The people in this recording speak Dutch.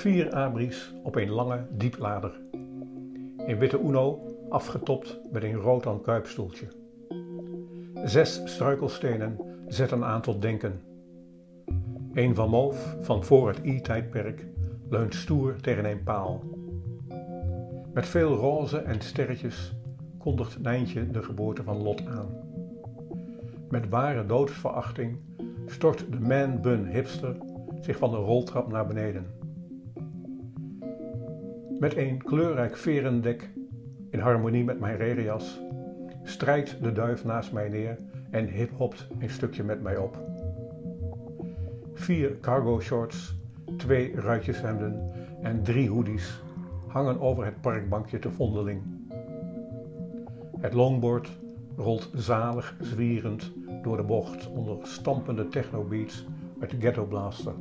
Vier abris op een lange dieplader. Een witte Uno afgetopt met een rood aan kuipstoeltje. Zes struikelstenen zetten aan tot denken. Een van Moof van voor het I-tijdperk leunt stoer tegen een paal. Met veel roze en sterretjes kondigt Nijntje de geboorte van Lot aan. Met ware doodsverachting stort de man-bun hipster zich van de roltrap naar beneden. Met een kleurrijk verendek, in harmonie met mijn regenjas, strijdt de duif naast mij neer en hiphopt een stukje met mij op. Vier cargo shorts, twee ruitjeshemden en drie hoodies hangen over het parkbankje te Vondeling. Het longboard rolt zalig zwierend door de bocht onder stampende technobeats uit de Ghetto Blaster.